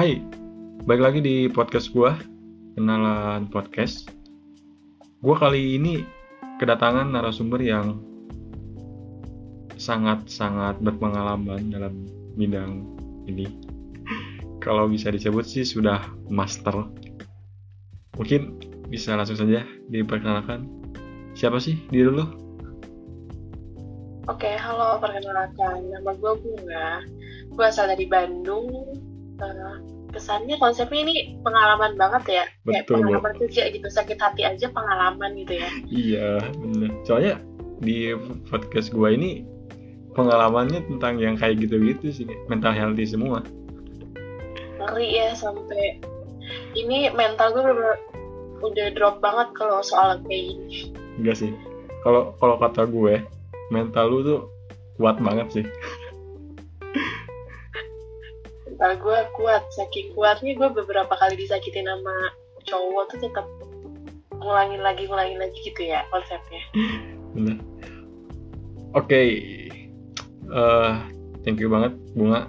Hai, balik lagi di podcast gua, kenalan podcast. Gua kali ini kedatangan narasumber yang sangat-sangat berpengalaman dalam bidang ini. Kalau bisa disebut sih sudah master. Mungkin bisa langsung saja diperkenalkan. Siapa sih diri lo? Oke, halo, perkenalkan. Nama gue Bunga. Gue asal dari Bandung. Uh, kesannya konsepnya ini pengalaman banget ya. Kayak Betul, Bu. pengalaman kerja gitu. Sakit hati aja pengalaman gitu ya. Iya, bener. Soalnya di podcast gua ini pengalamannya tentang yang kayak gitu-gitu sih, mental healthy semua. Ngeri ya sampai ini mental gue bener udah drop banget kalau soal kayak gini. Enggak sih. Kalau kalau kata gue, mental lu tuh kuat banget sih. Mental gue kuat. Saking kuatnya gue beberapa kali disakitin sama cowok tuh tetap ngulangin lagi, ngulangin lagi gitu ya konsepnya. Bener. Oke. Eh, thank you banget Bunga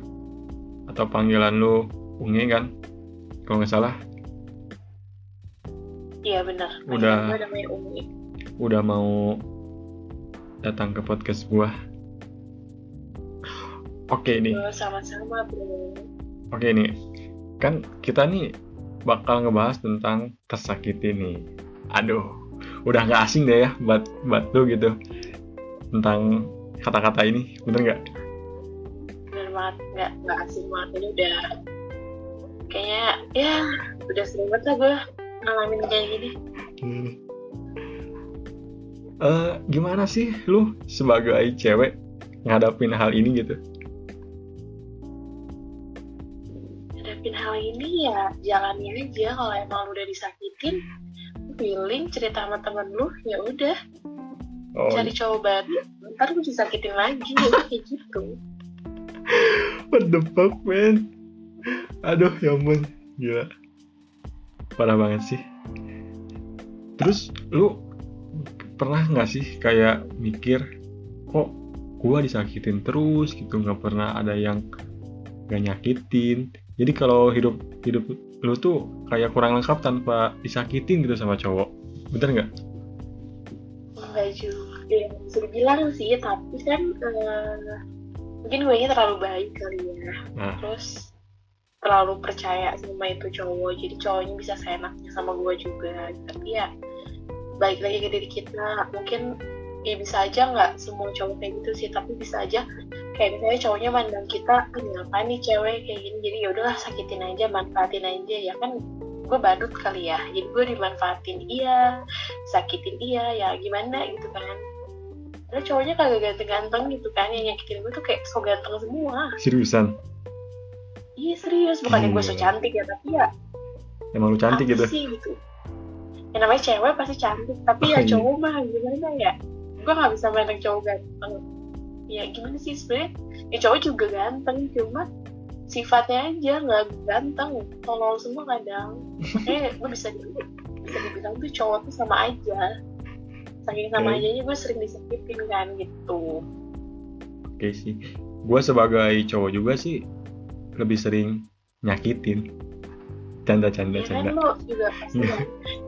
atau panggilan lu Unge kan? Kalau nggak salah Iya benar. Udah. Udah mau datang ke podcast gua. Oke nih. Gue sama-sama bro. Oke nih, kan kita nih bakal ngebahas tentang tersakiti nih. Aduh, udah nggak asing deh ya buat buat lu gitu tentang kata-kata ini, bener nggak? bener banget nggak nggak asing banget ini udah kayaknya ya udah sering banget lah gue ngalamin kayak gini Hmm. Eh, gimana sih lu sebagai cewek ngadapin hal ini gitu? Hal ini ya jalanin aja kalau emang lu udah disakitin. Feeling cerita sama temen lu ya udah. Oh, cari cowok baru ntar lu disakitin lagi ya kayak gitu. What the fuck man? Aduh, ya ampun, gila. Parah banget sih. Terus lu pernah nggak sih kayak mikir kok gua disakitin terus gitu? Nggak pernah ada yang gak nyakitin jadi kalau hidup hidup lu tuh kayak kurang lengkap tanpa disakitin gitu sama cowok. Bener nggak? Enggak juga. Ya, bisa dibilang sih tapi kan eh, mungkin gue nya terlalu baik kali ya. Nah. Terus terlalu percaya sama itu cowok. Jadi cowoknya bisa seenaknya sama gue juga. Tapi ya baik lagi ke diri kita. Mungkin ya bisa aja nggak semua cowok kayak gitu sih tapi bisa aja kayak misalnya cowoknya mandang kita "Ah, ngapain nih cewek? kayak gini. Jadi ya udahlah sakitin aja manfaatin aja. Ya kan gue badut kali ya. Jadi gue dimanfaatin iya sakitin iya ya gimana? Gitu kan. Padahal cowoknya kagak ganteng-ganteng gitu kan. Yang nyakitin gue tuh kayak so ganteng semua. Seriusan? Iya serius, bukannya gue so cantik ya, tapi ya emang lu cantik gitu? sih gitu. Ya namanya cewek pasti cantik, tapi Oh, ya iya. cowok mah gimana ya? Gue gak bisa mandang cowok ganteng. Ya gimana sih sebenarnya? Ya cowok juga ganteng, cuma sifatnya aja nggak ganteng, tolol semua kadang. Makanya gue bisa di- bisa dibilang tuh cowok tuh sama aja. Saking sama Oke. aja gue sering disakitin kan gitu. oke sih gua sebagai cowok juga sih lebih sering nyakitin canda canda Ya kan canda lo juga pasti ya.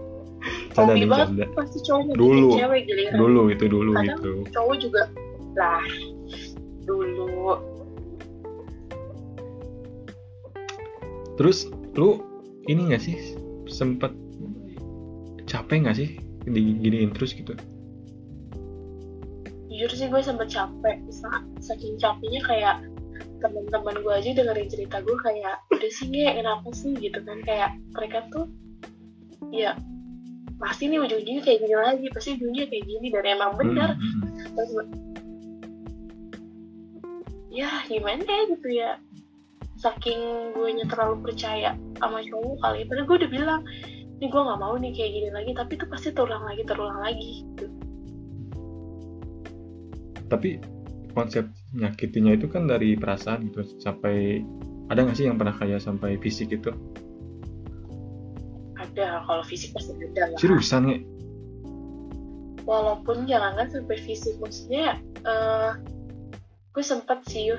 canda nih canda pasti cowok Dulu. cewek giliran. dulu itu dulu Kadang gitu cowok juga lah dulu. Terus lu ini gak sih sempet capek gak sih diginiin terus gitu? Jujur sih gue sempet capek. Sa- saking capeknya kayak teman-teman gue aja dengerin cerita gue kayak udah sih nge kenapa sih? gitu kan. Kayak mereka tuh ya pasti nih ujung-ujungnya kayak gini lagi pasti ujungnya kayak gini. Dan emang bener. Hmm, hmm, Terus gue, ya gimana ya gitu ya. Saking gue nya terlalu percaya sama cowok kali padahal gue udah bilang ini gue nggak mau nih kayak gini lagi. Tapi itu pasti terulang lagi terulang lagi gitu. tapi konsep nyakitinnya itu kan dari perasaan gitu sampai ada gak sih yang pernah kayak sampai fisik itu? Ada kalau fisik pasti ada lah. Seriusan nge? Walaupun jangankan sampai fisik maksudnya eh gue sempet sih.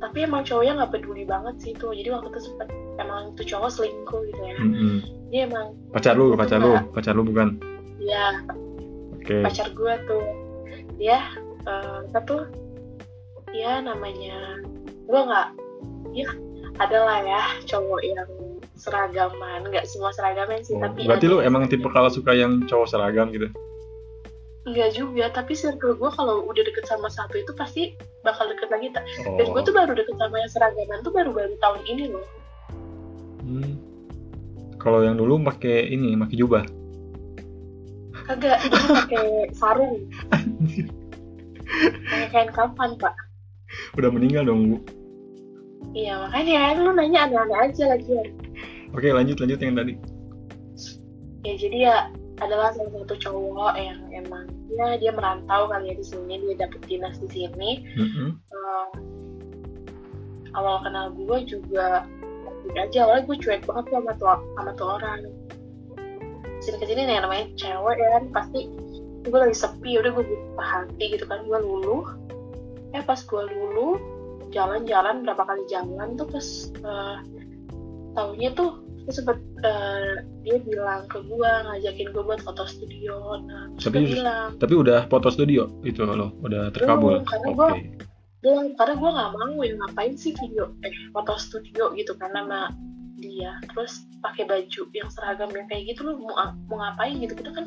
Tapi emang cowoknya nggak peduli banget sih tuh jadi waktu itu sempet emang tuh cowok selingkuh gitu ya. Mm-mm. dia emang pacar lu Itu pacar lu pacar lu bukan? Ya oke. Pacar gue tuh. Dia eh, apa tuh? Ya namanya gue nggak ya adalah ya cowok yang seragaman. Nggak semua seragaman sih Oh, tapi berarti lu emang tipe itu. kalau suka yang cowok seragam gitu Enggak juga, tapi circle gue kalau udah deket sama satu itu pasti bakal deket lagi. tak? Dan oh gue tuh baru deket sama yang seragaman tuh baru-baru tahun ini loh. Hmm. kalau yang dulu pakai ini pakai jubah Kagak, dia pakai sarung. Kayak kain kapan, Pak? udah meninggal dong bu Iya, makanya lu nanya aneh-aneh aja lagi ya. oke lanjut lanjut yang tadi Ya, jadi ya adalah salah satu cowok yang emang ya dia merantau kali ya di sini, dia dapet dinas di sini. Mm-mm. Eh, awal kenal gue juga aja awalnya gue cuek banget tuh sama tuh sama tuh orang sini ke sini nih namanya cewek ya kan pasti gue lagi sepi udah gue buka hati gitu kan gue luluh eh pas gue luluh jalan-jalan berapa kali jalan tuh pas eh, tahunnya tuh dia sempet eh, dia bilang ke gue ngajakin gue buat foto studio. Nah Tapi- gue bilang tapi udah foto studio itu loh udah terkabul. Belum, karena oke. gua- bilang karena gue nggak mau ya ngapain sih video eh foto studio gitu sama dia terus pakai baju yang seragam yang kayak gitu lu mau mau ngapain gitu kita kan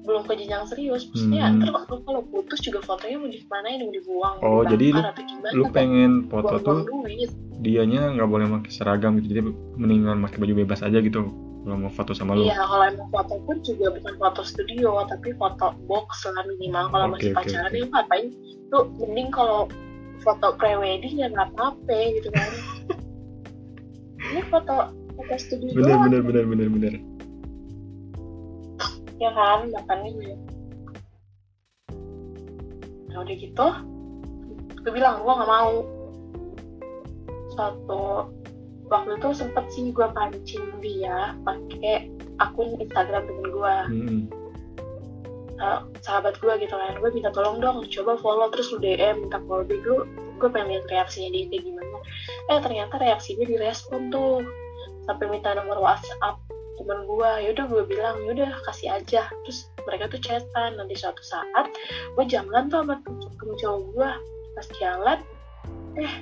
belum ke jenjang serius maksudnya Hmm. terus lu kalau putus juga fotonya mau dimanain mau dibuang Oh, jadi lu- gimana lu kan? pengen foto tuh buang-buang duit dianya nggak boleh pakai seragam gitu jadi mendingan pakai baju bebas aja gitu kalau mau foto sama lu Iya, kalau emang foto pun juga bukan foto studio, tapi foto box lah minimal. Kalau Oke, masih oke, pacaran oke. ya ngapain? Tuh mending kalau foto pre-wedding ya nggak apa-apa gitu kan. Ini foto foto studio bener doang, bener bener bener bener ya kan, makanya gue. Nah udah gitu, gue bilang gue nggak mau. Suatu waktu itu sempet sih gue pancing dia pakai akun Instagram temen gue. Mm-mm. uh, sahabat gue gitu kan gue minta tolong dong coba follow terus lu DM minta follow dia gue gue pengen lihat reaksinya dia kayak gimana eh ternyata reaksinya direspon tuh. Sampai minta nomor WhatsApp temen gue yaudah gue bilang yaudah kasih aja. Terus mereka tuh chatan. Nanti suatu saat gue jalan tuh sama temen cowok gue pas jalan eh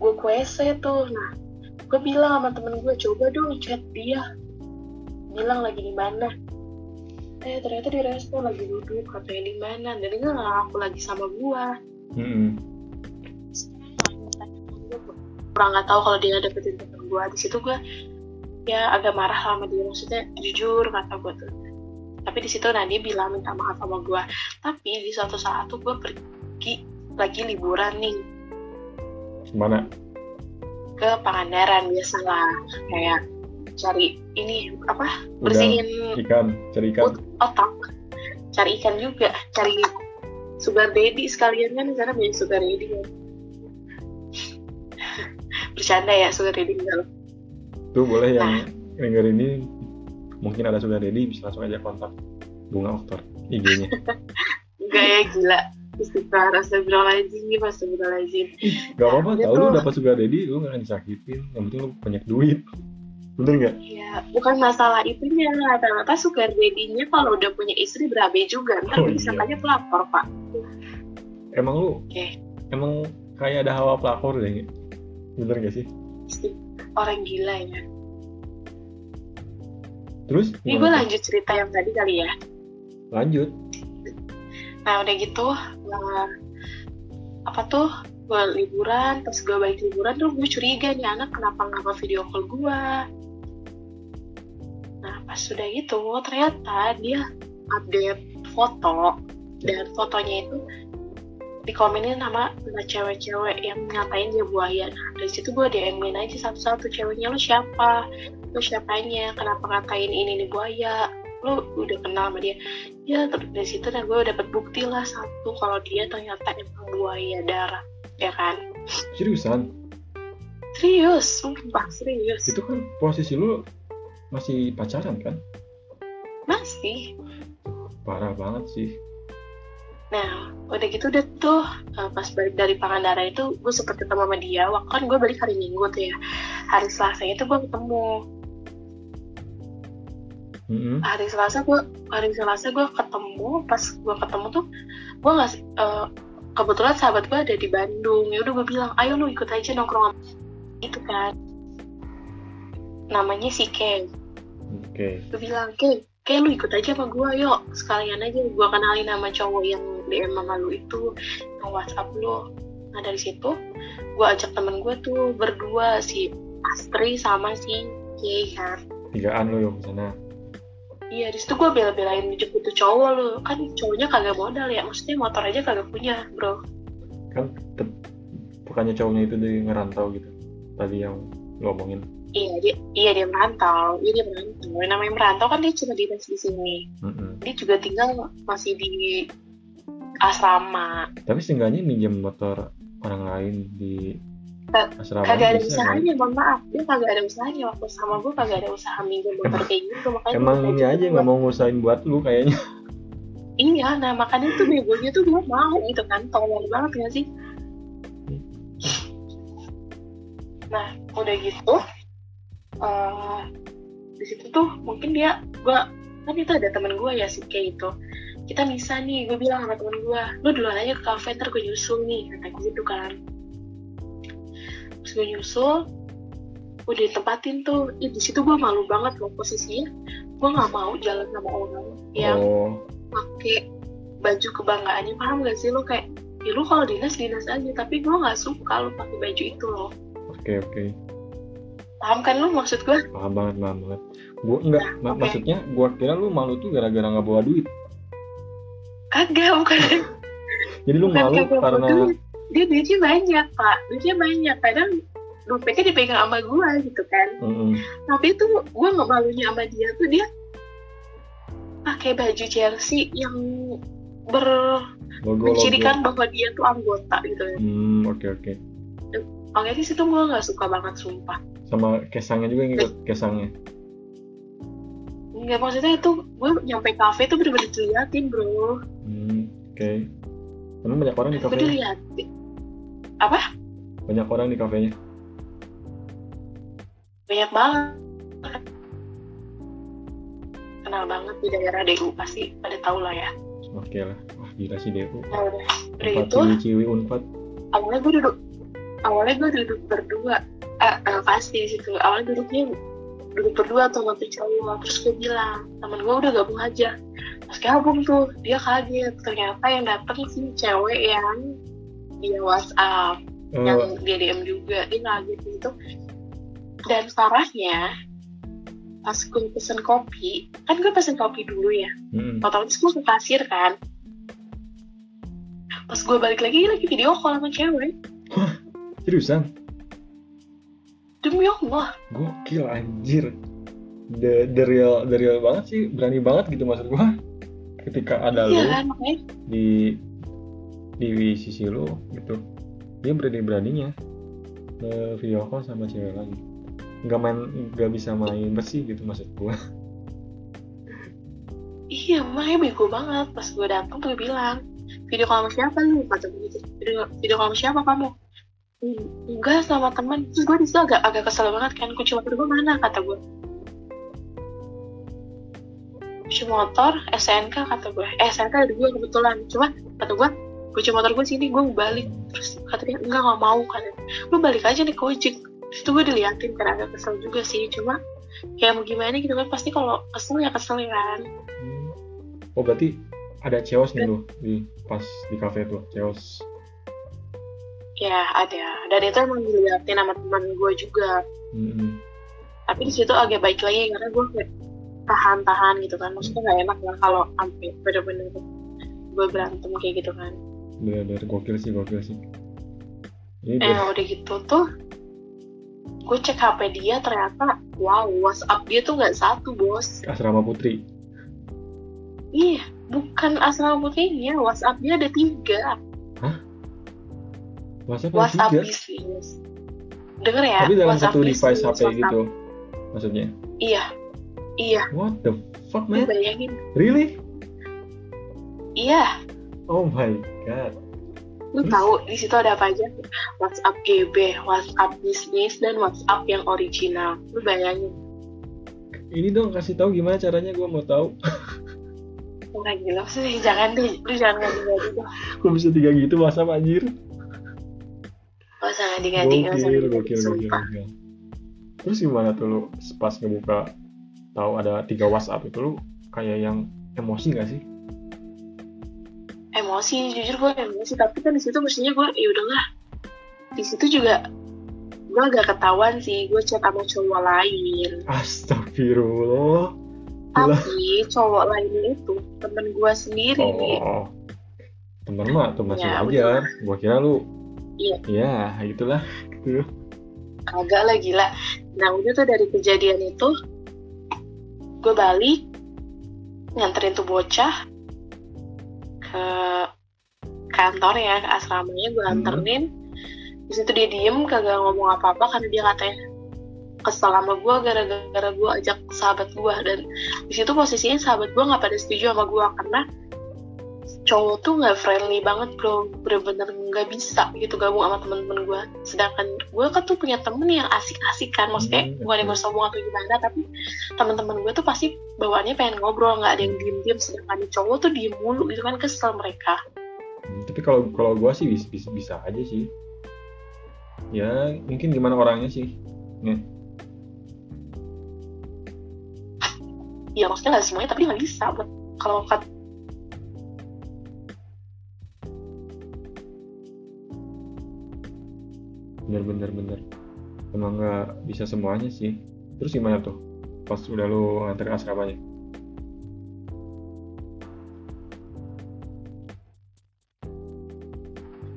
gue WC tuh. Nah gue bilang sama temen gue coba dong chat dia. Bilang lagi di mana. Eh ternyata direspon lagi duduk katanya di mana. Dan dia nggak lagi sama Mm-mm. Kurang nggak tahu kalau dia dapetin temen gua. Di situ gua ya agak marah sama dia. Maksudnya jujur kata gua tuh. Tapi di situ nah dia bilang minta maaf sama gua. Tapi di suatu saat tuh gua pergi lagi liburan nih. Mana? Ke Pangandaran biasalah. Kayak cari ini apa Udang. bersihin ikan cari ikan. Otak. Cari ikan juga. Cari sugar daddy sekalian kan di sana banyak sugar daddy kan bercanda ya sugar daddy enggak tuh boleh yang Nah. denger ini mungkin ada sudah ready bisa langsung aja kontak bunga oktor IG-nya enggak ya gila Istighfar, astagfirullahaladzim, astagfirullahaladzim gak apa-apa Dia tau lu dapat sugar daddy lu gak akan disakitin yang penting lu banyak duit bener nggak Ya, bukan masalah itunya Rata-rata sugar daddy-nya kalau udah punya istri berabe juga Ntar Oh, bisa iya. aja pelapor, Pak emang lu Oke. emang kayak ada hawa pelakor deh? Bener gak sih? Orang gila ya. Terus? Ini gue lanjut cerita yang tadi kali ya. Lanjut. Nah udah gitu eh, apa tuh? Gue liburan pas gue balik liburan tuh gue curiga nih anak kenapa nggak video call gue nah pas sudah gitu ternyata dia update foto dan fotonya itu dikomenin sama sama cewek-cewek yang ngatain dia buaya. Nah dari situ gue DM-in aja satu-satu ceweknya lu siapa? Lu siapanya? Kenapa ngatain ini nih buaya? Lu udah kenal sama dia? Ya terus dari situ dan gue dapet bukti lah satu kalau dia ternyata emang buaya darah ya kan? Seriusan? Serius sumpah serius. Itu kan posisi lu masih pacaran kan? Masih. Parah banget sih nah udah gitu udah tuh uh, pas balik dari Pangandaran itu gue sempet ketemu sama dia. Waktu kan gue balik hari Minggu tuh ya. Hari Selasa itu gue ketemu. Mm-mm. hari Selasa gue hari Selasa gue ketemu pas gue ketemu tuh gue nggak eh, kebetulan sahabat gue ada di Bandung. Ya udah gue bilang ayo lu ikut aja nongkrong itu kan. Namanya si Ken. Oke. gue bilang Ken Ken lu ikut aja sama gue yuk sekalian aja gue kenalin nama cowok yang DM sama lu itu yang WhatsApp lu nah dari situ gue ajak temen gue tuh berdua si Astri sama si Kay kan Tigaan lo yang sana. Iya, di situ gue bela-belain jemput tuh cowok lu. Kan cowoknya kagak modal ya, maksudnya motor aja kagak punya, bro. Kan bukannya cowoknya itu dari ngerantau gitu. Tadi yang lo omongin. Iya, dia, iya dia merantau. Iya dia merantau. Yang namanya merantau kan dia cuma dinas di sini. Mm-mm. Dia juga tinggal masih di asrama. Tapi seenggaknya minjem motor orang lain di asrama Kagak ada bisa, kan? usahanya, mohon maaf. Dia kagak ada usahanya. Waktu sama gue kagak ada usaha minjem motor kayak gitu. Makanya Emang ini aja nggak mau ngusahain buat lu kayaknya. Iya, nah makanya tuh begonya tuh gue mau gitu kan. Tolong banget gak sih? Nah, udah gitu, eh di situ tuh mungkin dia, gue kan itu ada temen gue ya si Kay itu. Kita bisa nih, gue bilang sama temen gue, lu duluan aja ke kafe, ntar gue nyusul nih, kata gue gitu kan. Terus gue nyusul, udah ditempatin tuh, Ih, di situ gue malu banget loh posisinya. Gue nggak mau jalan sama orang yang Oh, pakai baju kebanggaannya paham gak sih lo kayak ya lu kalau dinas dinas aja tapi gue nggak suka lo pakai baju itu loh oke oke. Paham kan lu maksud gue Paham banget, paham banget. Gua enggak, ma- oke. maksudnya gua kira lu malu tuh gara-gara nggak bawa duit. kagak bukan Jadi lu bukan malu karena duit. dia duitnya banyak pak duitnya banyak kadang dompetnya dipegang sama gue gitu kan Mm-mm. tapi itu gue nggak malunya sama dia tuh dia pakai baju jersey yang ber logo logo. mencirikan bahwa dia tuh anggota gitu Hmm, oke oke. oke di situ gue nggak suka banget sumpah Sama kesangnya juga yang ikut kesangnya. Enggak maksudnya itu gue nyampe kafe tuh bener-bener diliatin bro Hmm, oke. Emang banyak orang di gue diliatin apa Banyak orang di kafenya. banyak banget kenal banget di daerah DU pasti pada tahu lah ya Oke lah. Wah gila sih Deku. nah udah udah Empat gitu ciwi-ciwi unpad. awalnya gue duduk awalnya gue duduk berdua eh, eh, pasti di situ. Awalnya duduknya duduk berdua tuh sama cowok. Terus gue bilang temen gue udah gabung aja. Pas gabung tuh dia kaget. Ternyata yang dateng sih cewek yang dia WhatsApp Oh, yang dia DM juga. Dia kaget gitu. Dan parahnya pas gue pesen kopi kan gue pesen kopi dulu ya. Mm, otomatis gue ke kasir kan. Pas gue balik lagi lagi video call sama cewek. Seriusan? Demi Allah Gokil anjir. The, the real the real banget sih, berani banget gitu maksud gua. Ketika ada iya lu kan di di sisi lu gitu. Dia berani-beraninya nge video call sama cewek lagi. Nggak main nggak bisa main bersih gitu maksud gua. iya makanya bego banget pas gue datang tuh bilang video call sama siapa lu kata gitu video, video call sama siapa kamu "Hmm, enggak sama teman terus gue di situ agak agak kesel banget kan. Kunci motor gue mana? kata gue kunci motor SNK kata gue eh SNK ada gue kebetulan. Cuma kata gue kunci motor gue sini gue balik. Terus kata dia enggak nggak mau kan lu balik aja nih ke ojek. Terus itu gue diliatin kan agak kesel juga sih. Cuma kayak mau gimana gitu kan pasti kalau kesel ya kesel ya kan. Hmm. Oh berarti ada ceos nih lu di pas di kafe tuh ceos. Ya ada, dan itu emang diliatin sama teman gue juga. Mm-mm. Tapi di situ agak baik lagi karena gue kayak tahan-tahan gitu kan. Maksudnya nggak enak lah kalau sampai bener-bener gue berantem kayak gitu kan. Bener-bener gokil sih gokil sih. Ini Eh udah gitu tuh, gue cek HP dia ternyata, wow WhatsApp dia tuh nggak satu bos. asrama putri. Iya, bukan asal putihnya, WhatsApp dia ada tiga. WhatsApp WhatsApp bisnis. Denger ya, Tapi dalam WhatsApp satu device HP WhatsApp- gitu. Maksudnya. Iya, iya. What the fuck man? bayangin, Really? iya. oh my god lu tahu di situ ada apa aja WhatsApp GB WhatsApp bisnis dan WhatsApp yang original lu bayangin ini dong kasih tahu gimana caranya gue mau tahu orang gila sih jangan deh lu jangan ngadi-ngadi dong kok bisa tiga gitu WhatsApp anjir ngadi-ngadi gak usah gokil gokil gokil gokil. Terus gimana tuh lu pas ngebuka tahu ada tiga WhatsApp itu lu kayak yang emosi gak sih? Emosi jujur gue emosi tapi kan di situ mestinya gue ya udahlah. Di situ juga gue agak ketahuan sih gue chat sama cowok lain. Astagfirullah. Tapi cowok lain itu temen gue sendiri. Oh, temen mah masih Ya, wajar. Gua kira lu, Iya. ya itulah. Gitu. kagak lah gila nah udah tuh dari kejadian itu gue balik nganterin tuh bocah ke kantor ya ke asramanya gue Hmm. anterin di situ dia diem kagak ngomong apa-apa karena dia katanya kesel sama gue gara-gara gue ajak sahabat gue dan di situ posisinya sahabat gue nggak pada setuju sama gue karena cowok tuh nggak friendly banget bro. Bener-bener nggak bisa gitu gabung sama temen-temen gue sedangkan gue kan tuh punya temen yang asik-asik kan. Maksudnya Hmm, bukan yang oke. bersombong atau gimana tapi teman-teman gue tuh pasti bawaannya pengen ngobrol nggak ada yang diem-diem. Sedangkan cowok tuh diem mulu gitu kan kesel mereka. Hmm, Tapi kalau kalau gua sih bisa, bisa bisa aja sih. Ya mungkin gimana orangnya sih. ya maksudnya nggak semuanya tapi nggak bisa. Buat kalau kat Bener bener bener. Emang nggak bisa semuanya sih. Terus gimana tuh? Pas udah lu nganter asramanya?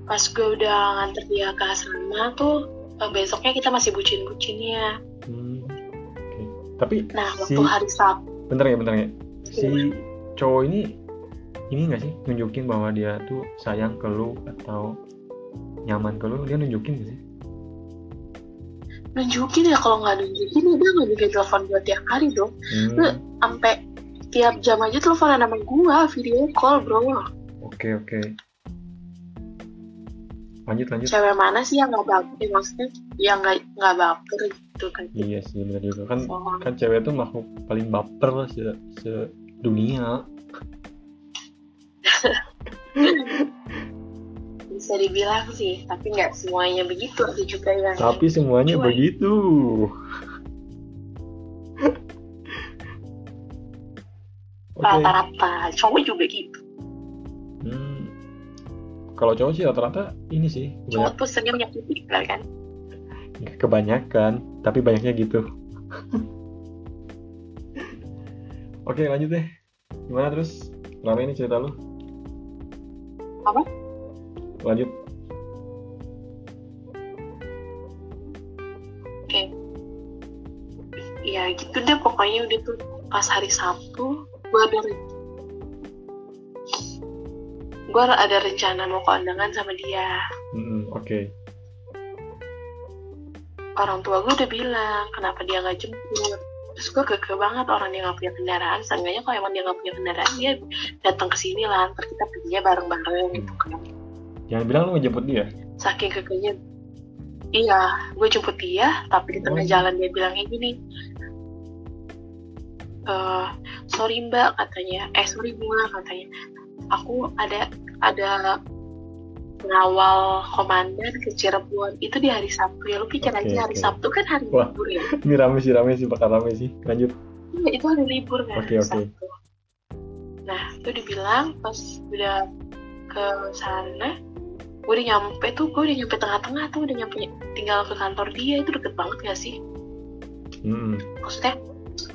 pas gue udah nganter dia ke asrama tuh eh, besoknya kita masih bucin-bucinnya Hmm, Oke. Tapi nah si waktu hari Sabtu bentar ya bentar ya. Si cowok ini ini nggak sih nunjukin bahwa dia tuh sayang ke lu atau nyaman ke lu dia nunjukin gak sih? Nunjukin ya kalau nggak nunjukin ya dia nggak bikin telepon gue tiap hari dong Hmm, Lu- sampai tiap jam aja teleponan sama gue video call bro. Oke oke. Lanjut lanjut. cewek mana sih yang nggak baper? Eh, maksudnya yang nggak nggak baper gitu kan? Iya sih benar juga. Kan Oh, kan cewek tuh makhluk paling baper lah se, sedunia. bisa dibilang sih tapi nggak semuanya begitu ada juga yang Tapi semuanya Cuek. begitu. Rata-rata cowok juga gitu Hmm. Kalau cowok sih rata-rata ini sih cowok tuh sering menyakiti kan kebanyakan, tapi banyaknya gitu. Oke lanjut deh. Gimana terus? Lama ini cerita lu? Apa? Lanjut. ya gitu deh pokoknya udah tuh pas hari Sabtu gue ada gue ada rencana mau kondangan sama dia. Mm-mm, Oke. orang tua gue udah bilang kenapa dia nggak jemput? Terus gue keke banget orang dia nggak punya kendaraan. Seenggaknya kalau emang dia nggak punya kendaraan dia datang ke sini lah ntar kita perginya bareng-bareng gitu kan Jangan bilang lu ngejemput dia. saking kekenya iya gue jemput dia tapi di tengah Oh. jalan dia bilangnya gini eh sorry mbak katanya eh sorry bunga katanya aku ada ada ngawal komandan ke Cirebon itu di hari Sabtu ya lu pikir Oke, aja hari. Sabtu kan hari Wah. libur ya Ini rame sih rame sih bakal rame sih. Lanjut. Iya, itu hari libur kan Oke, hari oke. Sabtu nah itu dibilang pas udah ke sana gue udah nyampe tuh gue udah nyampe tengah-tengah tuh udah nyampe tinggal ke kantor dia itu deket banget gak sih Mm-mm. maksudnya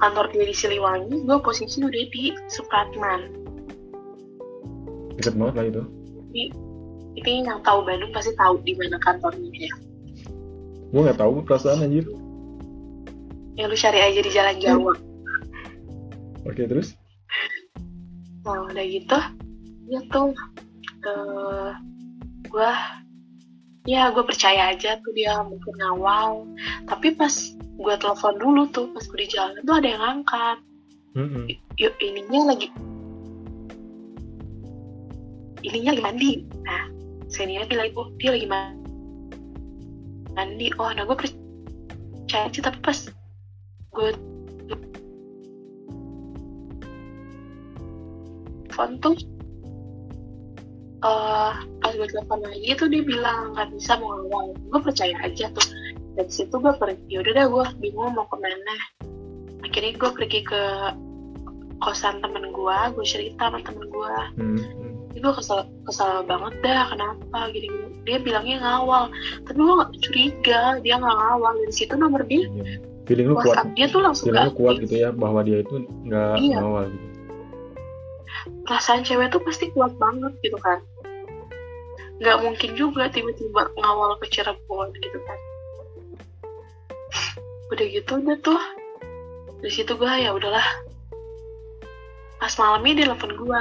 kantor dia di Siliwangi gue posisi udah di Supratman Deket banget lah itu. itu yang tahu Bandung pasti tahu di mana kantornya ya Gue nggak tahu perasaan anjir. yang lu cari aja di Jalan Jawa Oke terus? nah udah gitu ya tuh eh gue ya gue percaya aja tuh dia mungkin ngawal. Tapi pas gue telepon dulu tuh pas gue di jalan tuh ada yang angkat. Mm-mm. yuk ininya lagi ininya lagi mandi. Nah senior bilang oh dia lagi mandi. Oh nah gue percaya sih tapi pas gue telepon tuh uh, pas gue telepon lagi tuh dia bilang nggak bisa mau ngawal gue percaya aja tuh. Dari situ gue pergi. Udah deh gue bingung mau ke mana. Akhirnya gue pergi ke kosan temen gue gue cerita sama temen gue Hmm, gue kesel kesel banget dah kenapa? Gini, gini dia bilangnya ngawal. Tapi gue gak curiga dia nggak ngawal. Dari situ nomor dia Iya. feeling lu kuat. Dia tuh langsung feeling lu kuat gitu ya bahwa dia itu nggak Iya. ngawal gitu. Perasaan cewek tuh pasti kuat banget gitu kan nggak mungkin juga tiba-tiba ngawal ke Cirebon gitu kan. Udah gitu udah tuh. Dari situ gue ya udahlah. Pas malamnya dia telepon gue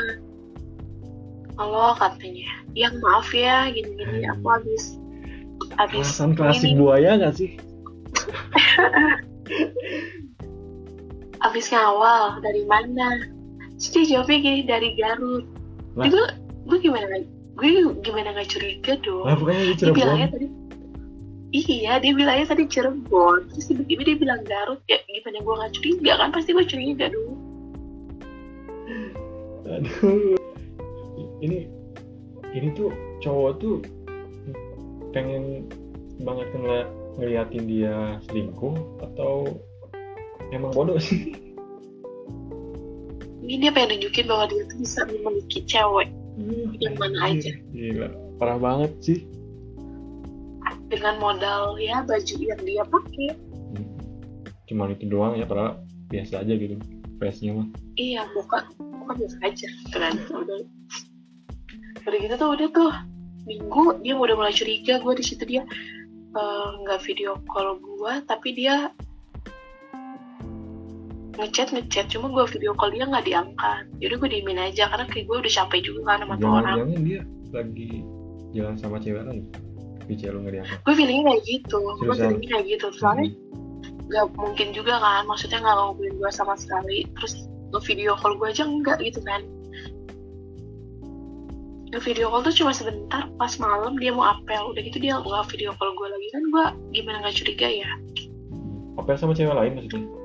halo katanya. Yang maaf ya gini-gini aku habis habis alasan klasik ini. buaya nggak sih? Habis ngawal dari mana? Terus dia jawabnya gini dari Garut. Lah. itu gue gimana gue gimana nggak curiga dong. Lah bukannya di dia Cirebon. bilangnya tadi iya dia bilangnya tadi Cirebon. Terus tiba-tiba dia bilang Garut ya gimana gue nggak curiga kan? Pasti gue curiga dong. Aduh. Ini ini tuh cowok tuh pengen banget ngeliat ngeliatin dia selingkuh atau emang bodoh sih? Ini dia pengen nunjukin bahwa dia tuh bisa memiliki cewek Yang mana aja. gila parah banget sih. Dengan modal ya baju yang dia pakai. Cuman itu doang ya padahal biasa aja gitu face-nya mah. Iya muka muka biasa aja kan udah. Udah gitu tuh udah tuh minggu dia udah mulai curiga gue di situ dia eh, nggak video call gue tapi dia ngechat ngechat. Cuma gue video call dia nggak diangkat. Jadi gue diemin aja karena kayak gue udah capek juga kan sama tuh orang. jangan-jangan dia lagi jalan sama cewek lain di cewek lu nggak diangkat. Gue feelingnya kayak gitu. Gue feelingnya kayak gitu. Soalnya Hmm. nggak mungkin juga kan. Maksudnya nggak ngomongin gue sama sekali. Terus nge-video call gue aja enggak gitu kan nge-video call tuh cuma sebentar pas malam dia mau apel. Udah gitu dia nggak video call gue lagi. Kan gue gimana nggak curiga ya? Apel sama cewek lain maksudnya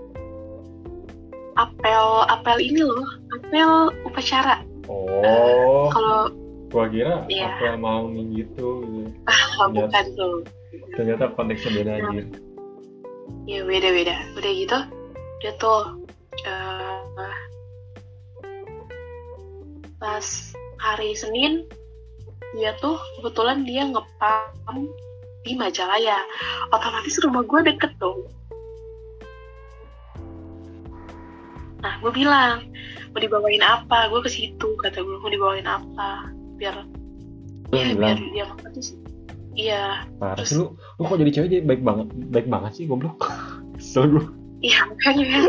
apel apel ini loh apel upacara. Oh. Kalau gua kira Iya. apel mau gitu gitu. Ah, bukan tuh. ternyata konteksnya beda Nah. aja ya beda beda. Udah gitu dia tuh eh, pas hari Senin dia tuh kebetulan dia ngepam di Majalaya. Otomatis rumah gue deket dong nah gue bilang mau dibawain apa gue ke situ kata gue mau dibawain apa biar Lu ya biar dia makan tuh sih iya parah sih lu lu kok jadi cewek jadi baik banget baik banget sih goblok gua Iya makanya kan.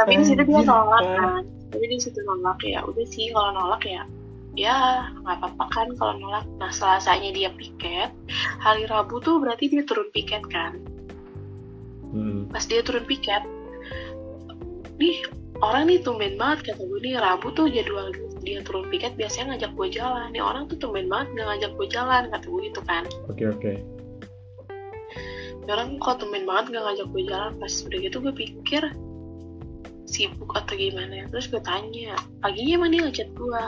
Tapi di situ dia nolak kan. kan. Tapi di situ nolak ya. Udah sih kalau nolak ya ya nggak apa-apa kan kalau nolak. Nah selasanya dia piket, hari Rabu tuh berarti dia turun piket kan. hmm. Pas dia turun piket, nih orang nih tumben banget kata gue nih Rabu tuh jadwal dia turun piket biasanya ngajak gue jalan. Nih orang tuh tumben banget nggak ngajak gue jalan kata gue gitu kan. oke oke Nih orang kok tumben banget gak ngajak gue jalan pas udah gitu gue pikir sibuk atau gimana terus gue tanya paginya dia ngechat gue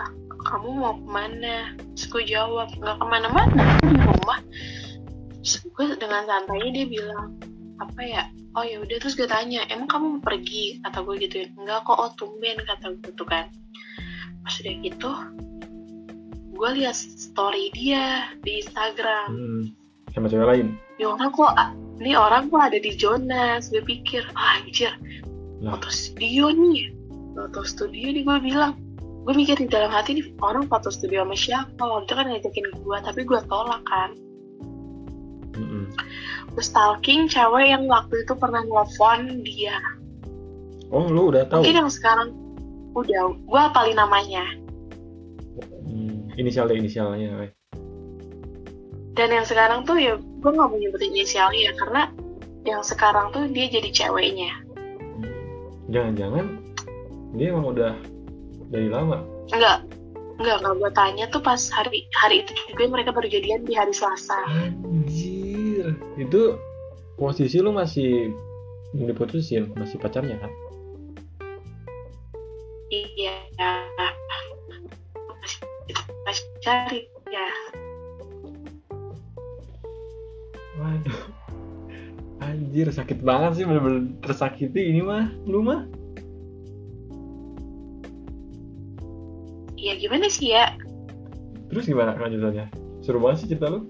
kamu mau ke mana terus gue jawab nggak ke mana-mana di rumah terus gue dengan santainya dia bilang apa ya oh ya udah terus gue tanya emang kamu mau pergi? Kata gue gitu enggak kok oh tumben kata gue tuh kan. Pas udah gitu gue lihat story dia di Instagram. Hmm. sama cewek lain? Ini orang kok ini orang kok ada di Jonas. Gue pikir ah, anjir. Lah. foto studio nih. Foto studio nih gue bilang. Gue mikir di dalam hati nih orang foto studio sama siapa? Waktu itu kan ngajakin gue tapi gue tolak kan stalking cewek yang waktu itu pernah nelfon dia oh lu udah tahu mungkin yang sekarang udah gue apalin namanya hmm. inisialnya inisialnya eh. dan yang sekarang tuh ya gue nggak mau nyebutin inisialnya ya karena yang sekarang tuh dia jadi ceweknya jangan-jangan dia emang udah dari lama enggak Enggak, enggak gue tanya tuh pas hari hari itu juga mereka baru jadian di hari Selasa. Anjir. Itu posisi lu masih belum diputusin, masih pacarnya kan? Iya. Masih cari ya. Waduh. Anjir, sakit banget sih bener-bener tersakiti ini mah. Lu mah? Iya gimana sih ya? Terus gimana kelanjutannya? Seru banget sih cerita lu.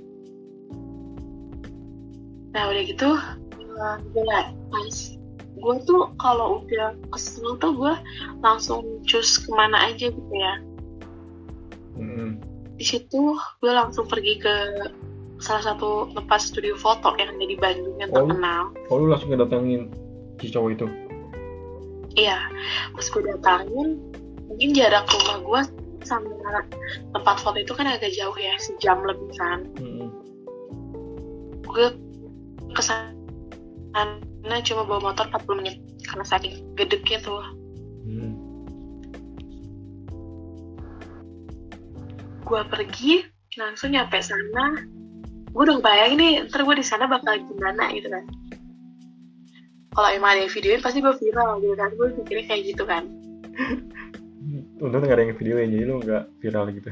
Nah udah gitu, eh, gue pas gue tuh kalau udah kesel tuh gue langsung cus ke mana aja gitu ya. Mm-mm. Di situ gue langsung pergi ke salah satu tempat studio foto yang ada di Bandung yang Oh. terkenal. Oh lu langsung ngedatengin si cowok itu? Iya, pas gue datangin, mungkin jarak rumah gue sama tempat foto itu kan agak jauh ya, sejam lebih kan. Mm-mm. Gue ke sana cuma bawa motor 40 menit karena saking gedeknya tuh. Hmm. Gue pergi, langsung nyampe sana. Gue udah bayangin nih, ntar gue di sana bakal gimana gitu kan. Kalau emang ada yang videoin pasti gue viral gitu kan. Gue mikirnya kayak gitu kan. Untung nggak ada yang videoin jadi lu nggak viral gitu.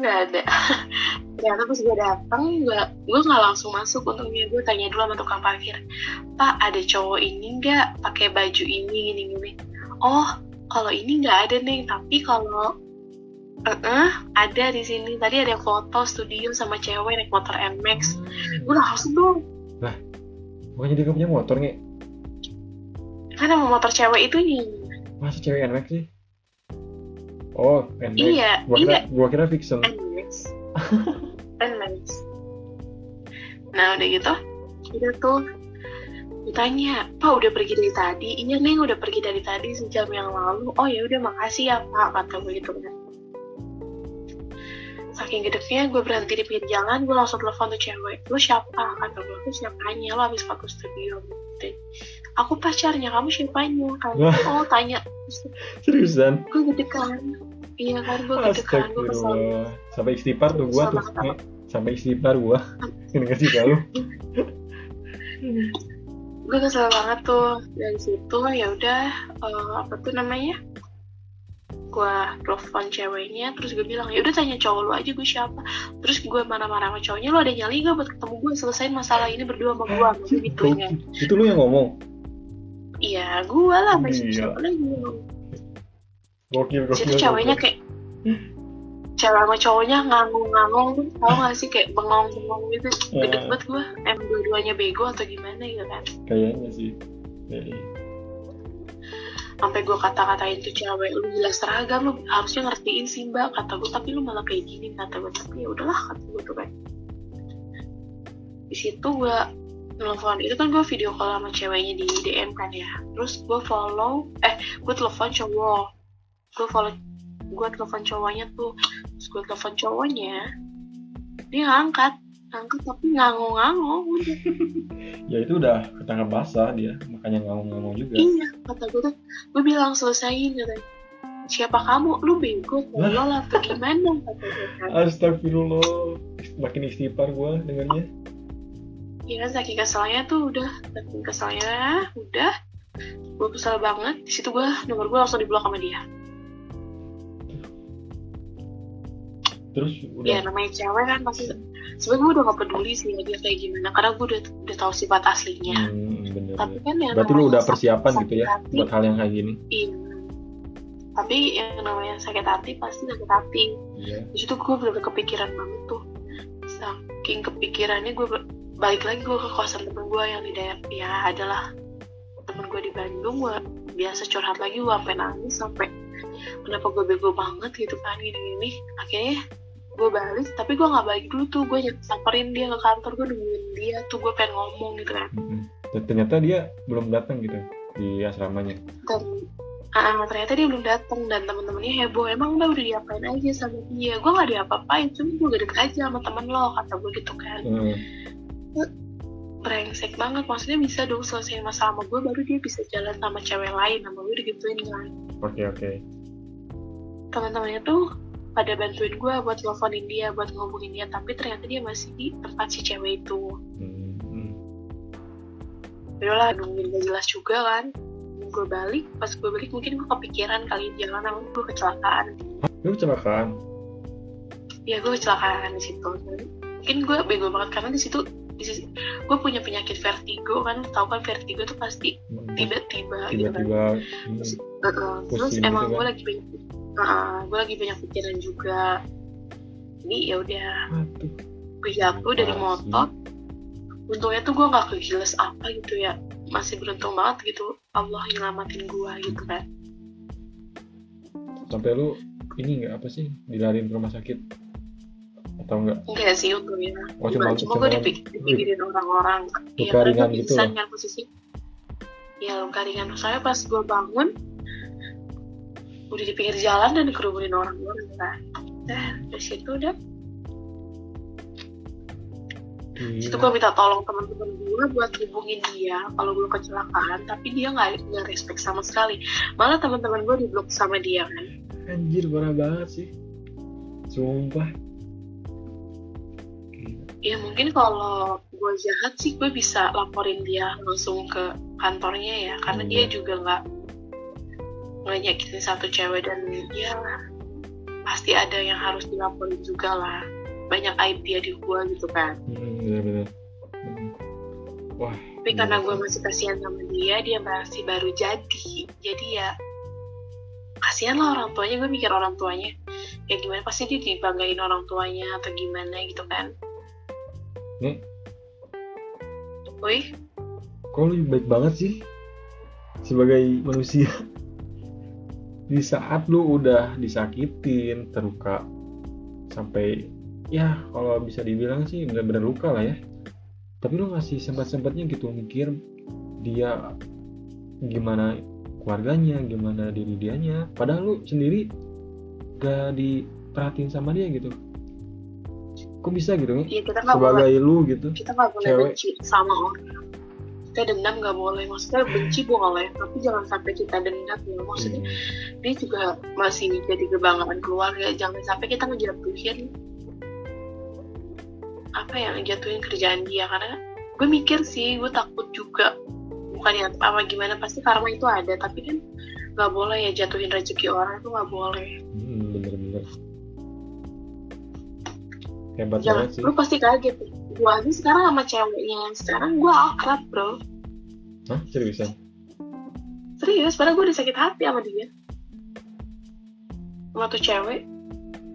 Nggak ada. Ternyata pas gue datang gue gue nggak langsung masuk untungnya. Gue tanya dulu sama tukang parkir pak ada cowok ini nggak? Pakai baju ini gini gini. Oh kalau ini nggak ada nih tapi kalau eh ada di sini. Tadi ada foto studio sama cewek naik motor Nmax gue langsung dong. Bukannya dia nggak punya motor nge? kan sama motor cewek itu nih Masa cewek NMAX sih? Oh, NMAX. iya Gua iya. kira, gua kira Vixen. Nmax Nmax nah udah gitu udah tuh ditanya pak udah pergi dari tadi? Iya neng udah pergi dari tadi sejam yang lalu. Oh ya udah makasih ya pak kata gue gitu. Kan saking gedeknya gue berhenti di pinggir jalan gue langsung telepon tuh cewek. Lu siapa? kata gue lu siapanya lu habis foto studio? gitu aku pacarnya kamu siapanya kamu oh tanya Seriusan? gue gedekan iya kan gue gedekan gue kesel Astagfirullah. Sampai istighfar tuh gua Kesel tuh. Sampai istighfar gua. Ini kasih tahu. gue kesel banget tuh dari situ ya udah eh, apa tuh namanya gue telepon ceweknya terus gue bilang ya udah tanya cowok lu aja gue siapa terus gue marah-marah sama cowoknya lu ada nyali gak buat ketemu gue selesain masalah ini berdua sama gue gue gitunya Itu lu yang ngomong. Iya gue lah sama Iya. siapa lagi Gokil, gokil. situ ceweknya kayak cewek sama cowoknya ngangong-ngangong tuh tau gak sih kayak bengong-bengong gitu gede Eh. banget gue em dua-duanya bego atau gimana gitu kan Kayaknya sih. Kayaknya. sampai gue kata-katain tuh cewek lu gila seragam lu harusnya ngertiin sih mbak kata gue tapi lu malah kayak gini kata gue tapi ya udahlah kata gue tuh kan di situ gue nelfon itu kan gue video call sama ceweknya di DM kan ya terus gue follow eh gue telepon cowok gue follow gue telepon cowoknya tuh terus gue telepon cowoknya dia ngangkat ngangkat tapi ngangong-ngangong udah Ya itu udah ketangkap basah dia. Makanya ngomong-ngomong juga. Iya, kata gue tuh, gue bilang selesaiin katanya. Siapa kamu? Lu bego, tolol atau gimana? Kata gue. Astagfirullah. Makin istighfar gua dengannya. Iya kan, saking keselnya tuh udah, saking keselnya udah. Gue kesel banget, di situ gue, nomor gue langsung diblok sama dia. Terus Ya udah. namanya cewek kan pasti, sebenernya gue udah gak peduli sih dia kayak gimana, karena gue udah, udah tahu sifat aslinya. Hmm, bener, Tapi kan yang Berarti lu udah sakit persiapan gitu ya hati, buat hal yang kayak gini. Iya. Tapi yang namanya sakit hati pasti sakit hati. Iya. di situ gue bener kepikiran banget tuh saking kepikirannya gue balik lagi gue ke kosan temen gue yang di daerah ya adalah temen gue di Bandung. Gue biasa curhat lagi gue sampai nangis sampai kenapa gue bego banget gitu kan gini gini akhirnya gue balik tapi gue nggak balik dulu tuh. Gue samperin dia ke kantor gue nungguin dia tuh gue pengen ngomong gitu kan. Dan ternyata dia belum datang gitu di asramanya. dan ah, ternyata dia belum datang dan temen-temennya heboh. Emang udah udah diapain aja sama dia? Gue nggak diapa-apain cuma gue gede aja sama temen lo kata gue gitu kan. Hmm. Brengsek banget. Maksudnya bisa dong selesai masalah sama gue baru dia bisa jalan sama cewek lain. Sama gue digituin kan. Oke oke. teman-temannya tuh pada bantuin gue buat nelfonin dia buat ngomongin dia. Tapi ternyata dia masih di tempat si cewek itu. Hmm. Yaudahlah nungguin gak jelas juga kan. Gue balik pas gue balik mungkin gue kepikiran kali jalan sama gue kecelakaan. Lu kecelakaan? ya gue kecelakaan di situ. Mungkin gue bego banget karena di situ di sisi gue punya penyakit vertigo kan tahu kan vertigo tuh pasti tiba-tiba gitu kan. Tiba-tiba hmm, Heeh, terus emang gitu gue kan? lagi banyak Heeh, gue lagi banyak pikiran juga. Jadi ya udah. Gue jatuh dari motor. untungnya tuh gue nggak kegiles apa gitu ya. Masih beruntung banget gitu Allah nyelamatin gue gitu kan. Sampai lu ini nggak apa sih dilariin ke rumah sakit atau enggak? enggak sih untungnya Oh, cuma, cuma- cuma gue dipik- dipikirin orang-orang. Luka karena ringan gitu pingsan lah. kan posisi. Ya luka ringan. Saya pas gue bangun udah di pinggir jalan dan kerumunin orang-orang kan. Dah, dari situ udah. Situ gue minta tolong teman-teman gue buat hubungin dia kalau gue kecelakaan tapi dia nggak nggak respect sama sekali. Malah teman-teman gue diblok sama dia kan. Anjir parah banget sih. Sumpah. Ya mungkin kalau gue jahat sih gue bisa laporin dia langsung ke kantornya ya karena Iya. dia juga nggak nggak nyakitin satu cewek dan ya pasti ada yang harus dilaporin juga lah banyak aib dia di gue gitu kan Hmm, bener-bener. Hmm. Wah. tapi karena gila gue sih. masih kasihan sama dia dia masih baru jadi jadi ya kasihan lah orang tuanya gue mikir orang tuanya ya gimana pasti dia dibanggain orang tuanya atau gimana gitu kan Nih. Wih, Kok lu baik banget sih sebagai manusia? Di saat lu udah disakitin, terluka sampai ya kalau bisa dibilang sih benar-benar luka lah ya. Tapi lu ngasih sempat-sempatnya gitu mikir dia gimana keluarganya, gimana diri dianya. Padahal lu sendiri gak diperhatiin sama dia gitu. Kok bisa gitu? Nih? ya kita boleh. Sebagai lu gitu. kita nggak boleh Cewek. benci sama orang. Kita dendam nggak boleh. Maksudnya benci boleh. Tapi jangan sampai kita dendam ya. Maksudnya Hmm. dia juga masih jadi kebanggaan keluarga. Jangan sampai kita ngejatuhin apa ya ngejatuhin kerjaan dia. Karena gue mikir sih gue takut juga. Bukan ya apa gimana pasti karma itu ada. Tapi kan nggak boleh ya jatuhin rezeki orang itu nggak boleh. Hmm, bener-bener hebat jangan banget sih. lu pasti kaget. Gue aja sekarang sama ceweknya. Yang sekarang gue akrab bro. Hah? Seriusan? Serius padahal gue udah sakit hati sama dia. Sama tuh cewek.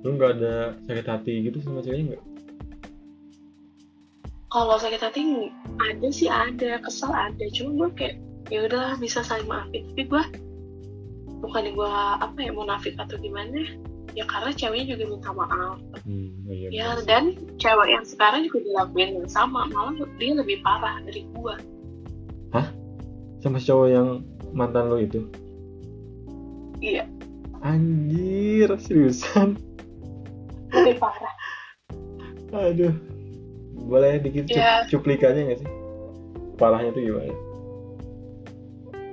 Lu nggak ada sakit hati gitu sama ceweknya nggak? Kalau sakit hati ada sih ada. Kesel ada. Cuma gue kayak ya udahlah bisa saling maafin. Tapi gue bukan gue apa ya munafik atau gimana ya karena ceweknya juga minta maaf. Hmm, oh iya, ya bener sih. dan cewek yang sekarang juga dilakuin yang sama. Malah dia lebih parah dari gue sama cowok yang mantan lo itu? Iya. Anjir seriusan? Lebih parah. Aduh. Boleh dikit Ya. cuplikannya nggak sih? Parahnya tuh gimana?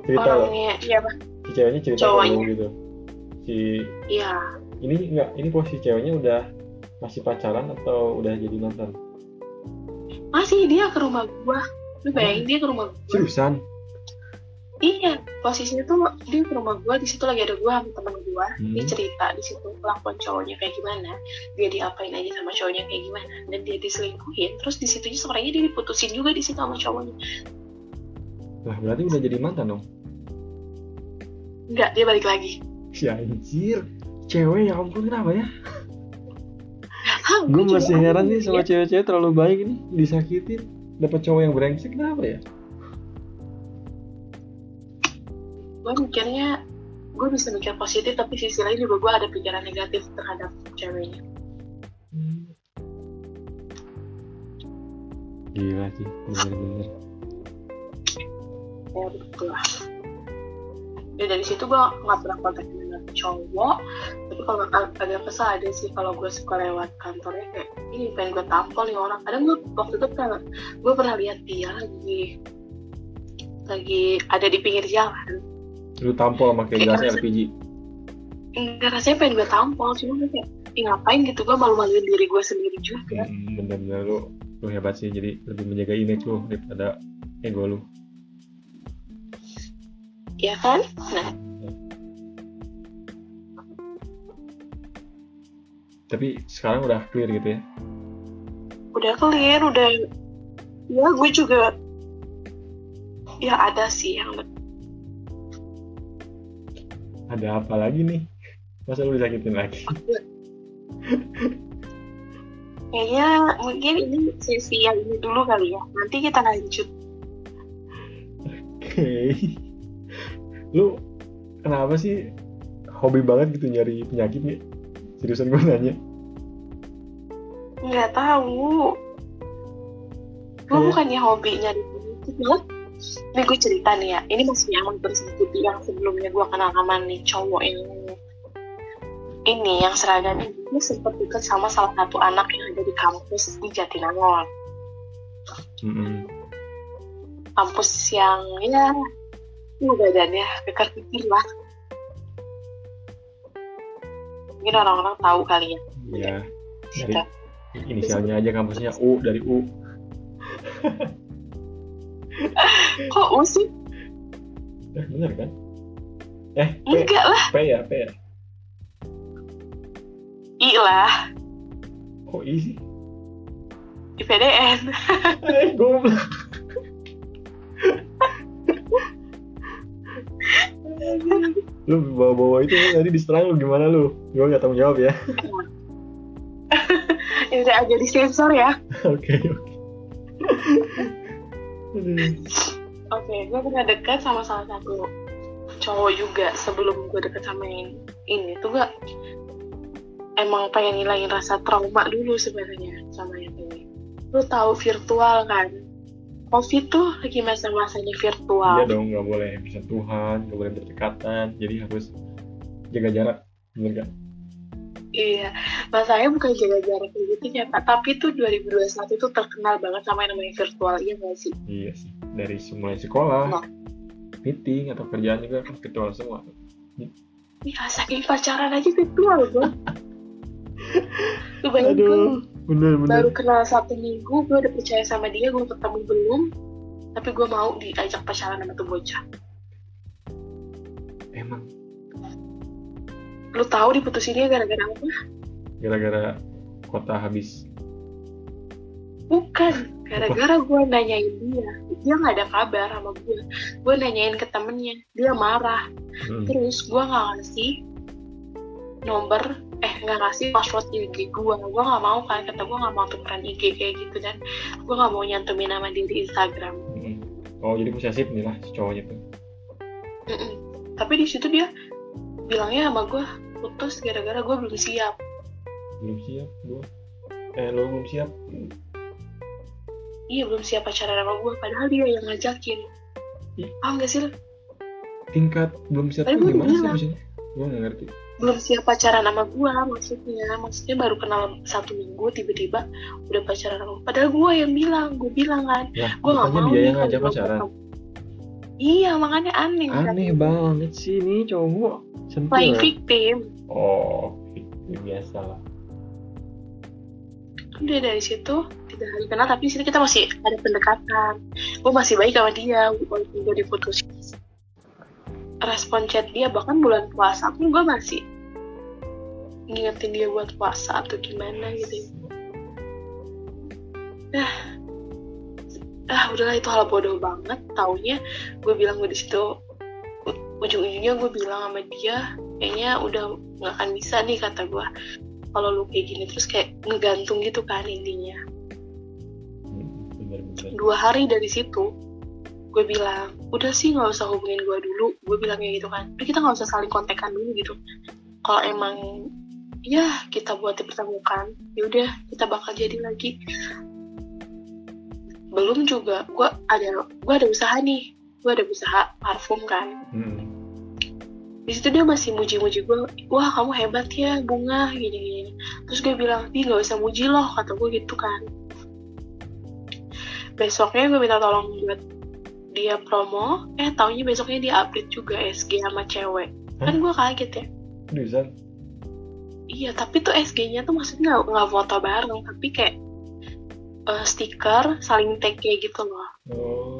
Cerita lo orangnya iya Pak. si ceweknya cerita Cowoknya. gitu. Si iya ini nggak ini posisi ceweknya udah masih pacaran atau udah jadi mantan masih dia ke rumah gue lu bayangin dia ke rumah gue seriusan Iya, posisinya tuh dia ke rumah gue, di situ lagi ada gue sama temen gue. Dia Hmm. cerita di situ kelakuan cowoknya kayak gimana, dia diapain aja sama cowoknya kayak gimana, dan dia diselingkuhin. Terus di situnya sebenarnya dia diputusin juga di situ sama cowoknya. lah berarti udah jadi mantan dong Enggak, dia balik lagi. si anjir cewek ya ampun kenapa ya gue juga masih heran nih aneh. sama cewek-cewek terlalu baik ini disakitin dapat cowok yang brengsek kenapa ya Gue mikirnya, gue bisa mikir positif, tapi sisi lain juga gue ada pikiran negatif terhadap ceweknya. Hmm. gila sih bener-bener Ya begitulah. Ya dari situ gue nggak pernah kontak cowok, tapi kalau ag- agak kesal ada sih kalau gue suka lewat kantornya kayak ini pengen gue tampol nih orang. Kadang gue waktu itu pernah gue pernah lihat dia lagi lagi ada di pinggir jalan. lu tampol pakai kerasa- LPG enggak rasanya pengen gue tampol cuma gue kayak "Ih, ngapain gitu gue malu-maluin diri gue sendiri juga Hmm, bener-bener lu lu hebat sih jadi lebih menjaga image lu daripada ego lu ya kan nah tapi sekarang udah clear gitu ya? Udah clear udah ya gue juga ya ada sih yang ada apa lagi nih? Masa lu disakitin lagi? Kayaknya mungkin ini sesi yang ini dulu kali ya. Nanti kita lanjut. Oke. Lu kenapa sih hobi banget gitu nyari penyakit nih seriusan gue nanya? Nggak tahu. Gue Kayak- bukannya hobi nyari ini gue cerita nih ya. Ini masih yang tersebut yang sebelumnya gue kenal sama nih cowok yang ini yang seragam ini. Gue sempet deket sama salah satu anak yang ada di kampus di Jatinangor. Mm-mm. kampus yang ya ya badannya keker-keker lah mungkin orang-orang tahu kali ya. Ya dari inisialnya aja kampusnya U dari U. Kok U sih? eh bener kan? Eh P. Enggak lah. P ya P ya? I lah. Kok I sih? IPDN eh goblok lu bawa-bawa itu tadi diserang lu gimana lu? Gue gak tanggung jawab ya. Ini udah agak disensor ya. Oke oke. Oke gue pernah dekat sama salah satu cowok juga sebelum gue deket sama yang ini. Tuh gak? Emang pengen ngilangin rasa trauma dulu sebenarnya sama yang ini. Lu tahu virtual kan covid tuh lagi masa-masanya virtual Iya dong, nggak boleh bersentuhan, nggak boleh berdekatan, jadi harus jaga jarak, bener gak? Iya, masalahnya bukan jaga jarak gitu ya Pak, tapi tuh 2021 tuh terkenal banget sama yang namanya virtual, iya nggak sih? Iya sih, dari mulai sekolah, Nah. meeting atau kerjaan juga kan virtual semua. Iya, saking pacaran aja virtual. Lu bayangin bener baru kenal satu minggu, gue udah percaya sama dia, gue ketemu belum, tapi gue mau diajak pacaran sama tuh bocah. Emang Lu tahu diputusinnya gara-gara apa? gara-gara kota habis. Bukan, gara-gara gue nanyain dia, dia nggak ada kabar sama gue. Gue nanyain ke temennya, dia marah. Hmm. terus gue nggak ngasih nomor eh nggak ngasih password IG gue gue nggak mau kan kata gue nggak mau tukeran IG kayak gitu dan gue nggak mau nyantumin nama dia di Instagram Hmm. Oh jadi posesif nih lah si cowoknya tuh. Mm-mm. tapi di situ dia bilangnya sama gue putus gara-gara gue belum siap Belum siap gue. Eh lo belum siap? iya belum siap pacaran sama gue padahal dia yang ngajakin Ih. paham gak sih? Tingkat belum siap tuh gimana sih maksudnya? Gue nggak ngerti. Belum siap pacaran sama gue maksudnya maksudnya baru kenal satu minggu tiba-tiba udah pacaran sama gua. padahal gue yang bilang gue bilang kan Ya, gue gak makanya mau dia yang ngajak pacaran. iya makanya aneh Aneh banget sih nih cowok. Sentil. playing victim Oh, ya biasa lah. udah dari situ tiga hari kenal tapi di situ kita masih ada pendekatan gue masih baik sama dia walaupun gue diputus respon chat dia bahkan bulan puasa pun gue masih ngingetin dia buat puasa atau gimana gitu. Ah udahlah itu hal bodoh banget. Taunya gue bilang gue di situ ujung-ujungnya gue bilang sama dia kayaknya udah nggak akan bisa nih kata gue kalau lu kayak gini terus kayak ngegantung gitu kan intinya. Hmm, dua hari dari situ gue bilang udah sih nggak usah hubungin gue dulu. Gue bilang kayak gitu kan. Udah kita nggak usah saling kontekan dulu gitu. Kalau emang ya kita buat dipertemukan yaudah kita bakal jadi lagi. Belum juga gue ada gue ada usaha nih. Gue ada usaha parfum kan. Hmm. di situ dia masih muji-muji gue wah kamu hebat ya bunga gini gini terus gue bilang ih nggak usah muji loh kata gue gitu kan. Besoknya gue minta tolong buat dia promo eh taunya besoknya dia update juga SG sama cewek. Kan gue kaget ya. Seriusan? iya tapi tuh SG-nya tuh maksudnya nggak nggak foto bareng tapi kayak eh, stiker saling tag kayak gitu loh. Oh,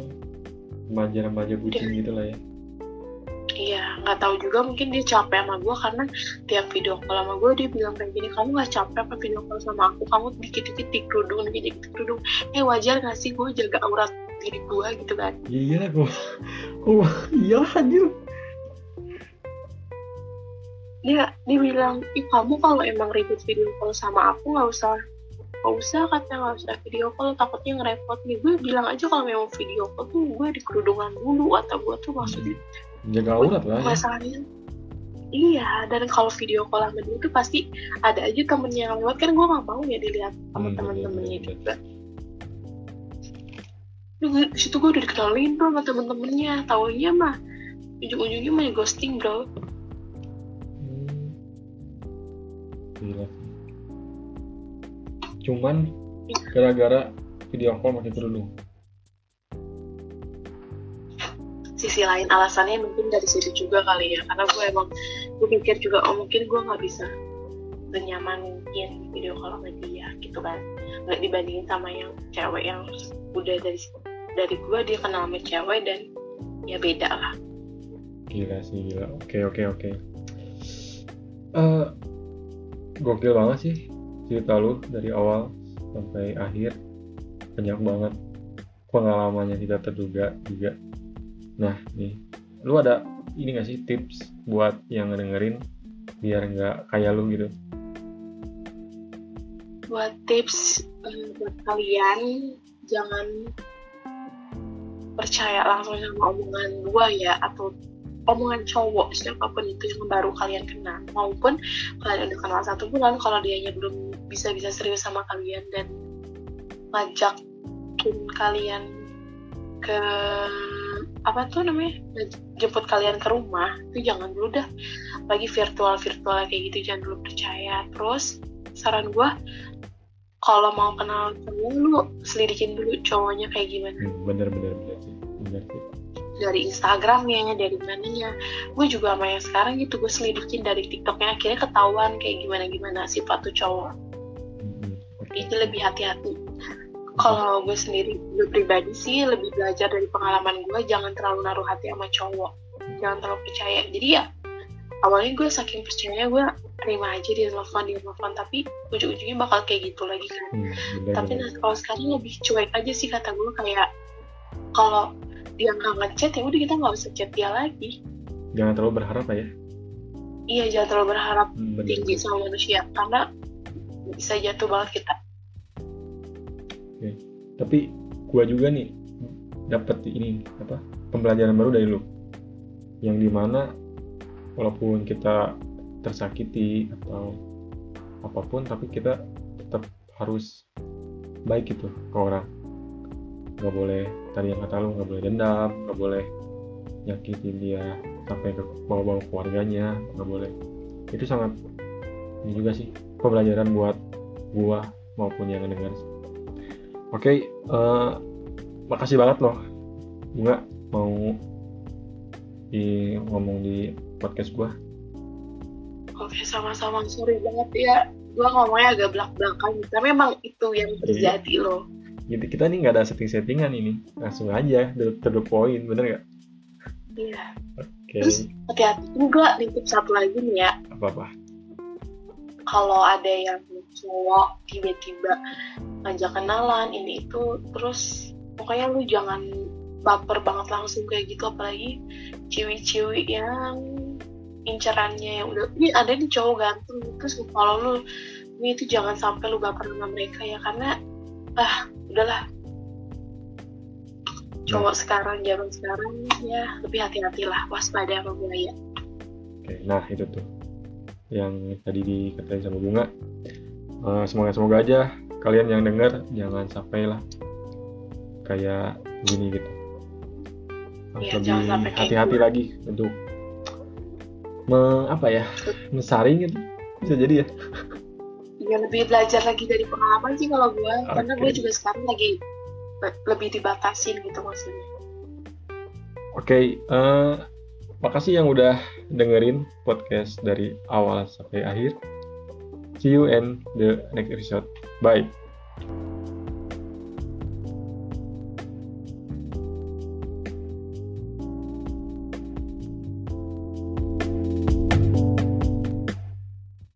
remaja-remaja bucin gitu lah ya. iya nggak tahu juga mungkin dia capek sama gue karena tiap video call sama gue dia bilang kayak gini kamu nggak capek apa video call sama aku? Kamu dikit-dikit di kerudung dikit-dikit kerudung eh wajar gak sih gue jaga aurat diri gue gitu kan Iya iya gua. Gua iya lah, anjir. dia dia bilang ih kamu kalau emang ribet video call sama aku nggak usah nggak usah katanya nggak usah video call takutnya ngerepot nih gue bilang aja kalau memang video call tuh gue di kerudungan dulu atau gue tuh maksudnya Jaga aurat lah ya. masalahnya iya dan kalau video call sama dia tuh pasti ada aja temennya yang lewat kan gue nggak mau ya dilihat sama Hmm, temen-temennya bener, juga Duh, gue- di situ gue udah dikenalin bro sama temen-temennya taunya mah ujung-ujungnya mah ghosting bro Hmm. Gila. Cuman gara-gara video call pakai kerudung. sisi lain alasannya mungkin dari situ juga kali ya karena gue emang gue pikir juga oh mungkin gue nggak bisa senyaman mungkin video call sama dia gitu kan nggak dibandingin sama yang cewek yang udah dari dari gue dia kenal sama cewek dan ya beda lah Gila sih, gila. Oke, oke, oke. Eh, gokil banget sih cerita lu dari awal sampai akhir. Banyak banget pengalamannya tidak terduga juga. Nah, nih, lu ada ini gak sih tips buat yang ngedengerin biar nggak kayak lu gitu? buat tips eh, buat kalian jangan percaya langsung sama omongan gue ya atau omongan cowok siapa pun itu yang baru kalian kenal. Maupun kalian udah kenal satu bulan kalau dianya belum bisa bisa serius sama kalian dan ngajakin kalian ke apa tuh namanya? Jemput kalian ke rumah itu jangan dulu dah. Lagi virtual virtual kayak gitu jangan dulu percaya. Terus saran gue kalau mau kenal cowok lu selidikin dulu cowoknya kayak gimana. Hmm, bener, bener, bener sih. Bener sih. dari Instagramnya dari mananya. Gue juga sama yang sekarang gitu gue selidikin dari TikToknya akhirnya ketahuan kayak gimana gimana sifat tuh cowok. Hmm, jadi lebih hati-hati. Kalau gue sendiri gue pribadi sih lebih belajar dari pengalaman gue jangan terlalu naruh hati sama cowok. Jangan terlalu percaya. Jadi ya awalnya gue saking percayanya gue terima aja dia telepon dia telepon tapi ujung-ujungnya bakal kayak gitu lagi kan Hmm, bener, tapi bener. nah, kalau sekarang lebih cuek aja sih kata gue kayak kalau dia nggak ngechat ya udah kita nggak usah chat dia lagi Jangan terlalu berharap ya. iya jangan terlalu berharap Hmm, bener. tinggi sama manusia karena bisa jatuh banget kita tapi gua juga nih dapat ini apa pembelajaran baru dari lu yang di mana walaupun kita tersakiti atau apa pun tapi kita tetap harus baik gitu ke orang. Nggak boleh tadi yang kata lu nggak boleh dendam nggak boleh nyakitin dia sampai ke bawa-bawa keluarganya nggak boleh. Itu sangat ini juga sih pembelajaran buat gua maupun yang dengar oke eh, makasih banget loh. Bunga mau di ngomong di podcast gua oke sama-sama. Sorry banget ya. Gue ngomongnya agak belak-belakan tapi memang itu yang terjadi loh. Jadi kita nih nggak ada setting-settingan ini. Langsung aja to the point bener nggak? Iya. Oke. Terus- hati-hati juga nitip satu lagi nih ya. Apa apa kalau ada yang cowok tiba-tiba ngajak kenalan ini itu terus pokoknya lu jangan baper banget langsung kayak gitu apalagi ciwi-ciwi yang incerannya yang udah ini ada nih cowok ganteng terus kalau lu ini itu jangan sampai lu baper sama mereka ya karena ah udahlah. Cowok sekarang zaman sekarang ya lebih hati-hatilah waspada sama buaya Oke, nah itu tuh. Yang tadi dikatain sama bunga. Eh, semoga semoga aja kalian yang dengar jangan sampai lah kayak gini gitu. Harus Iya, lebih hati-hati gue. lagi untuk me, apa ya mensaring gitu. Bisa jadi ya. Ya lebih belajar lagi dari pengalaman sih kalau gue karena Oke. gue juga sekarang lagi le- lebih dibatasin gitu maksudnya. Oke, eh, makasih yang udah dengerin podcast dari awal sampai akhir. See you in the next episode. Bye